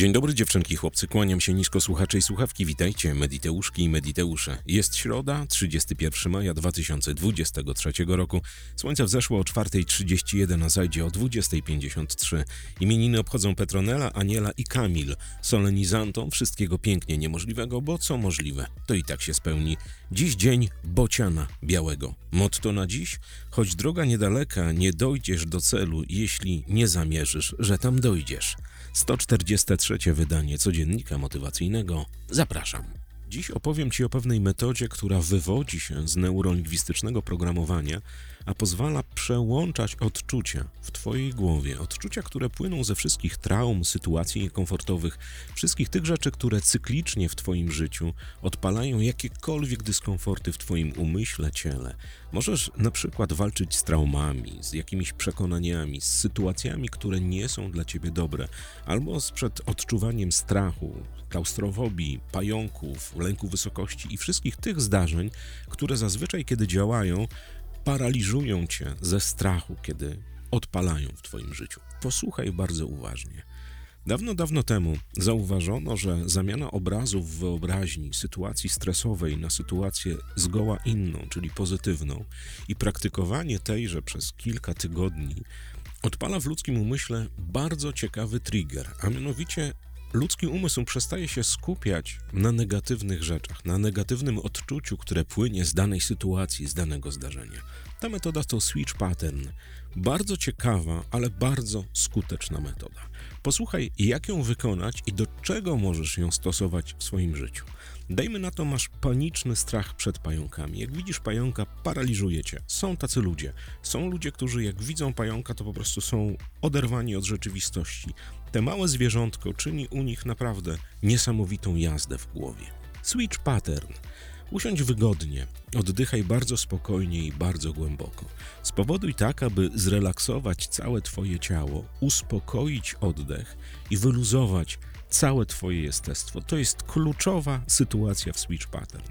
Dzień dobry dziewczynki, chłopcy, kłaniam się nisko słuchacze i słuchawki, witajcie Mediteuszki i Mediteusze. Jest środa, 31 maja 2023 roku. Słońce wzeszło o 4.31, a zajdzie o 20.53. Imieniny obchodzą Petronela, Aniela i Kamil, solenizantom wszystkiego pięknie niemożliwego, bo co możliwe, to i tak się spełni. Dziś dzień bociana białego. Motto na dziś? Choć droga niedaleka, nie dojdziesz do celu, jeśli nie zamierzysz, że tam dojdziesz. 143 wydanie codziennika motywacyjnego. Zapraszam. Dziś opowiem Ci o pewnej metodzie, która wywodzi się z neurolingwistycznego programowania, a pozwala przełączać odczucia w Twojej głowie. Odczucia, które płyną ze wszystkich traum, sytuacji niekomfortowych, wszystkich tych rzeczy, które cyklicznie w Twoim życiu odpalają jakiekolwiek dyskomforty w Twoim umyśle, ciele. Możesz na przykład walczyć z traumami, z jakimiś przekonaniami, z sytuacjami, które nie są dla Ciebie dobre, albo z przed odczuwaniem strachu, klaustrofobii, pająków, lęku wysokości i wszystkich tych zdarzeń, które zazwyczaj, kiedy działają, paraliżują cię ze strachu, kiedy odpalają w Twoim życiu. Posłuchaj bardzo uważnie. Dawno, dawno temu zauważono, że zamiana obrazów w wyobraźni sytuacji stresowej na sytuację zgoła inną, czyli pozytywną, i praktykowanie tejże przez kilka tygodni odpala w ludzkim umyśle bardzo ciekawy trigger, a mianowicie ludzki umysł przestaje się skupiać na negatywnych rzeczach, na negatywnym odczuciu, które płynie z danej sytuacji, z danego zdarzenia. Ta metoda to switch pattern. Bardzo ciekawa, ale bardzo skuteczna metoda. Posłuchaj, jak ją wykonać i do czego możesz ją stosować w swoim życiu. Dajmy na to, masz paniczny strach przed pająkami. Jak widzisz pająka, paraliżuje cię. Są tacy ludzie. Są ludzie, którzy jak widzą pająka, to po prostu są oderwani od rzeczywistości. Te małe zwierzątko czyni u nich naprawdę niesamowitą jazdę w głowie. Switch pattern. Usiądź wygodnie, oddychaj bardzo spokojnie i bardzo głęboko. Spowoduj tak, aby zrelaksować całe Twoje ciało, uspokoić oddech i wyluzować całe Twoje jestestwo. To jest kluczowa sytuacja w switch pattern.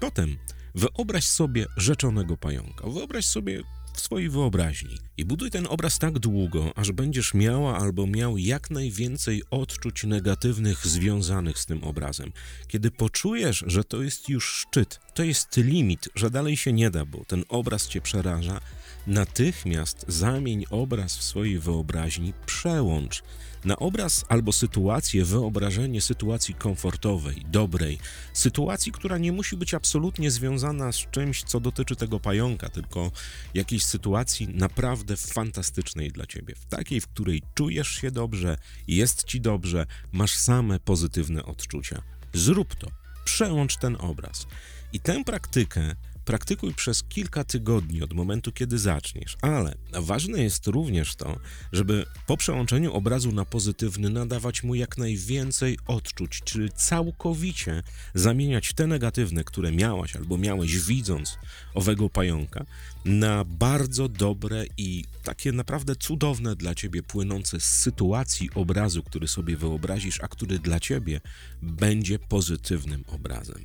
Potem wyobraź sobie rzeczonego pająka. Wyobraź sobie w swojej wyobraźni i buduj ten obraz tak długo, aż będziesz miała albo miał jak najwięcej odczuć negatywnych związanych z tym obrazem. Kiedy poczujesz, że to jest już szczyt, to jest limit, że dalej się nie da, bo ten obraz cię przeraża, natychmiast zamień obraz w swojej wyobraźni, przełącz na obraz albo sytuację, wyobrażenie sytuacji komfortowej, dobrej, sytuacji, która nie musi być absolutnie związana z czymś, co dotyczy tego pająka, tylko jakiejś sytuacji naprawdę fantastycznej dla ciebie, w takiej, w której czujesz się dobrze, jest ci dobrze, masz same pozytywne odczucia. Zrób to, przełącz ten obraz. I tę praktykę praktykuj przez kilka tygodni od momentu, kiedy zaczniesz, ale ważne jest również to, żeby po przełączeniu obrazu na pozytywny nadawać mu jak najwięcej odczuć, czyli całkowicie zamieniać te negatywne, które miałaś albo miałeś widząc owego pająka, na bardzo dobre i takie naprawdę cudowne dla ciebie płynące z sytuacji obrazu, który sobie wyobrazisz, a który dla ciebie będzie pozytywnym obrazem.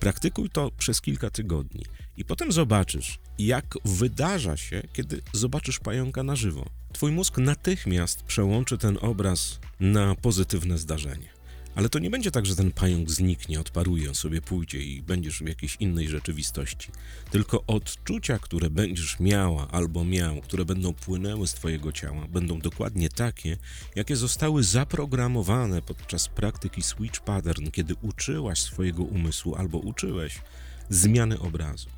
Praktykuj to przez kilka tygodni i potem zobaczysz, jak wydarza się, kiedy zobaczysz pająka na żywo. Twój mózg natychmiast przełączy ten obraz na pozytywne zdarzenie. Ale to nie będzie tak, że ten pająk zniknie, odparuje, on sobie pójdzie i będziesz w jakiejś innej rzeczywistości. Tylko odczucia, które będziesz miała albo miał, które będą płynęły z Twojego ciała, będą dokładnie takie, jakie zostały zaprogramowane podczas praktyki Switch Pattern, kiedy uczyłaś swojego umysłu albo uczyłeś zmiany obrazu.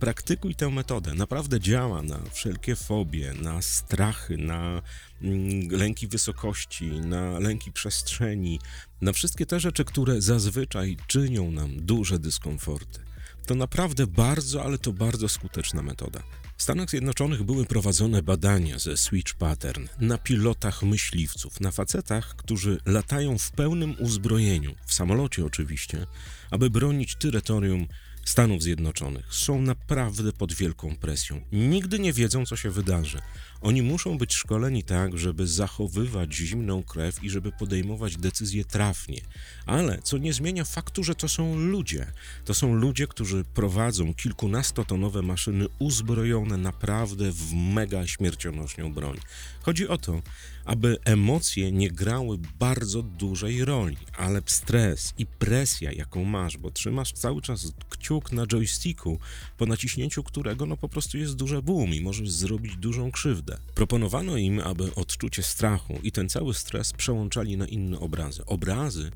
Praktykuj tę metodę. Naprawdę działa na wszelkie fobie, na strachy, na mm, lęki wysokości, na lęki przestrzeni, na wszystkie te rzeczy, które zazwyczaj czynią nam duże dyskomforty. To naprawdę bardzo, ale to bardzo skuteczna metoda. W Stanach Zjednoczonych były prowadzone badania ze Switch Pattern na pilotach myśliwców, na facetach, którzy latają w pełnym uzbrojeniu, w samolocie oczywiście, aby bronić terytorium Stanów Zjednoczonych są naprawdę pod wielką presją. Nigdy nie wiedzą, co się wydarzy. Oni muszą być szkoleni tak, żeby zachowywać zimną krew i żeby podejmować decyzje trafnie. Ale co nie zmienia faktu, że to są ludzie. To są ludzie, którzy prowadzą kilkunastotonowe maszyny uzbrojone naprawdę w mega śmiercionośną broń. Chodzi o to, aby emocje nie grały bardzo dużej roli, ale stres i presja, jaką masz, bo trzymasz cały czas kciuk na joysticku, po naciśnięciu którego no po prostu jest duże boom i możesz zrobić dużą krzywdę. Proponowano im, aby odczucie strachu i ten cały stres przełączali na inne obrazy. Obrazy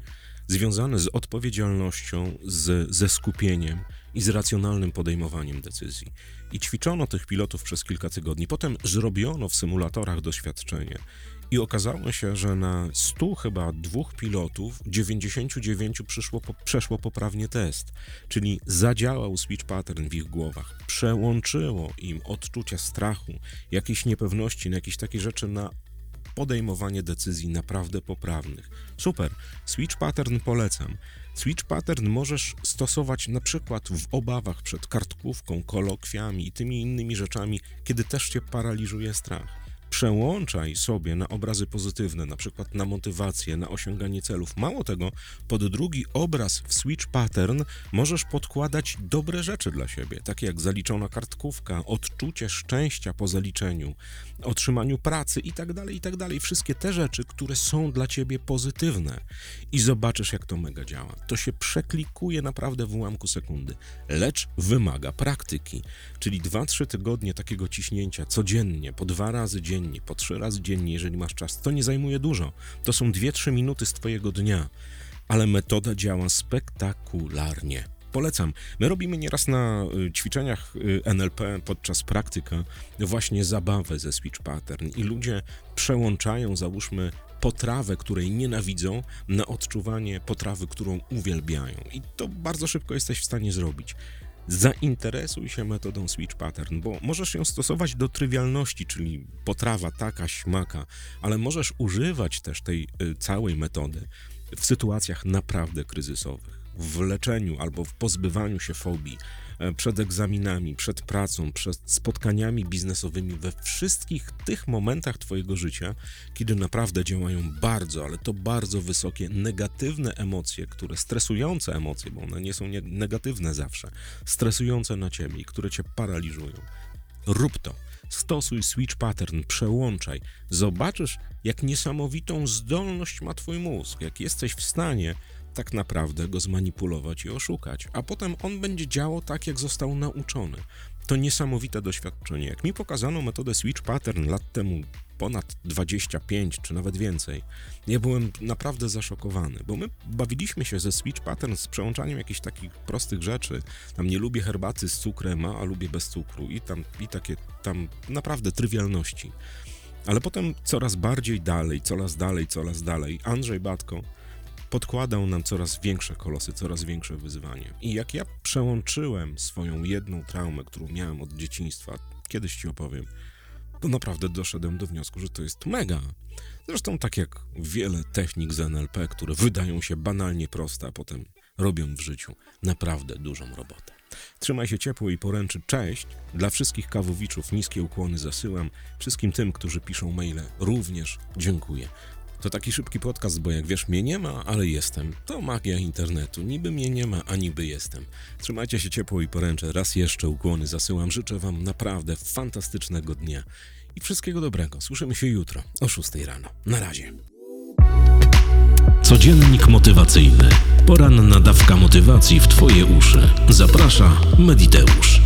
związane z odpowiedzialnością, z, ze skupieniem i z racjonalnym podejmowaniem decyzji. I ćwiczono tych pilotów przez kilka tygodni. Potem zrobiono w symulatorach doświadczenie. I okazało się, że na 100 chyba dwóch pilotów 99 przyszło, po, przeszło poprawnie test, czyli zadziałał switch pattern w ich głowach. Przełączyło im odczucia strachu, jakiejś niepewności, na jakieś takie rzeczy na podejmowanie decyzji naprawdę poprawnych. Super, switch pattern polecam. Switch pattern możesz stosować na przykład w obawach przed kartkówką, kolokwiami i tymi innymi rzeczami, kiedy też cię paraliżuje strach. Przełączaj sobie na obrazy pozytywne, na przykład na motywację, na osiąganie celów. Mało tego, pod drugi obraz w switch pattern możesz podkładać dobre rzeczy dla siebie, takie jak zaliczona kartkówka, odczucie szczęścia po zaliczeniu, otrzymaniu pracy itd., itd. Wszystkie te rzeczy, które są dla ciebie pozytywne. I zobaczysz, jak to mega działa. To się przeklikuje naprawdę w ułamku sekundy, lecz wymaga praktyki, czyli 2-3 tygodnie takiego ciśnięcia codziennie, po dwa razy dziennie, po trzy razy dziennie, jeżeli masz czas. To nie zajmuje dużo. To są 2-3 minuty z twojego dnia, ale metoda działa spektakularnie. Polecam. My robimy nieraz na y, ćwiczeniach y, NLP podczas praktyka właśnie zabawę ze switch pattern i ludzie przełączają, załóżmy, potrawę, której nienawidzą, na odczuwanie potrawy, którą uwielbiają. I to bardzo szybko jesteś w stanie zrobić. Zainteresuj się metodą switch pattern, bo możesz ją stosować do trywialności, czyli potrawa taka, śmaka, ale możesz używać też tej y, całej metody w sytuacjach naprawdę kryzysowych w leczeniu albo w pozbywaniu się fobii, przed egzaminami, przed pracą, przed spotkaniami biznesowymi, we wszystkich tych momentach Twojego życia, kiedy naprawdę działają bardzo, ale to bardzo wysokie, negatywne emocje, które stresujące emocje, bo one nie są negatywne zawsze, stresujące na Ciebie i które Cię paraliżują. Rób to. Stosuj switch pattern, przełączaj. Zobaczysz, jak niesamowitą zdolność ma Twój mózg, jak jesteś w stanie tak naprawdę go zmanipulować i oszukać, a potem on będzie działał tak, jak został nauczony. To niesamowite doświadczenie. Jak mi pokazano metodę switch pattern lat temu, ponad 25 czy nawet więcej, ja byłem naprawdę zaszokowany, bo my bawiliśmy się ze switch pattern z przełączaniem jakichś takich prostych rzeczy. Tam nie lubię herbaty z cukrem, a lubię bez cukru i tam i takie tam naprawdę trywialności. Ale potem coraz bardziej dalej, coraz dalej, coraz dalej. Andrzej Batko podkładał nam coraz większe kolosy, coraz większe wyzwanie. I jak ja przełączyłem swoją jedną traumę, którą miałem od dzieciństwa, kiedyś ci opowiem, to naprawdę doszedłem do wniosku, że to jest mega. Zresztą tak jak wiele technik z NLP, które wydają się banalnie proste, a potem robią w życiu naprawdę dużą robotę. Trzymaj się ciepło i poręczy cześć. Dla wszystkich kawowiczów niskie ukłony zasyłam. Wszystkim tym, którzy piszą maile, również dziękuję. To taki szybki podcast, bo jak wiesz, mnie nie ma, ale jestem. To magia internetu. Niby mnie nie ma, a niby jestem. Trzymajcie się ciepło i poręczę. Raz jeszcze ukłony zasyłam. Życzę Wam naprawdę fantastycznego dnia i wszystkiego dobrego. Słyszymy się jutro o 6 rano. Na razie. Codziennik motywacyjny. Poranna dawka motywacji w Twoje uszy. Zaprasza Mediteusz.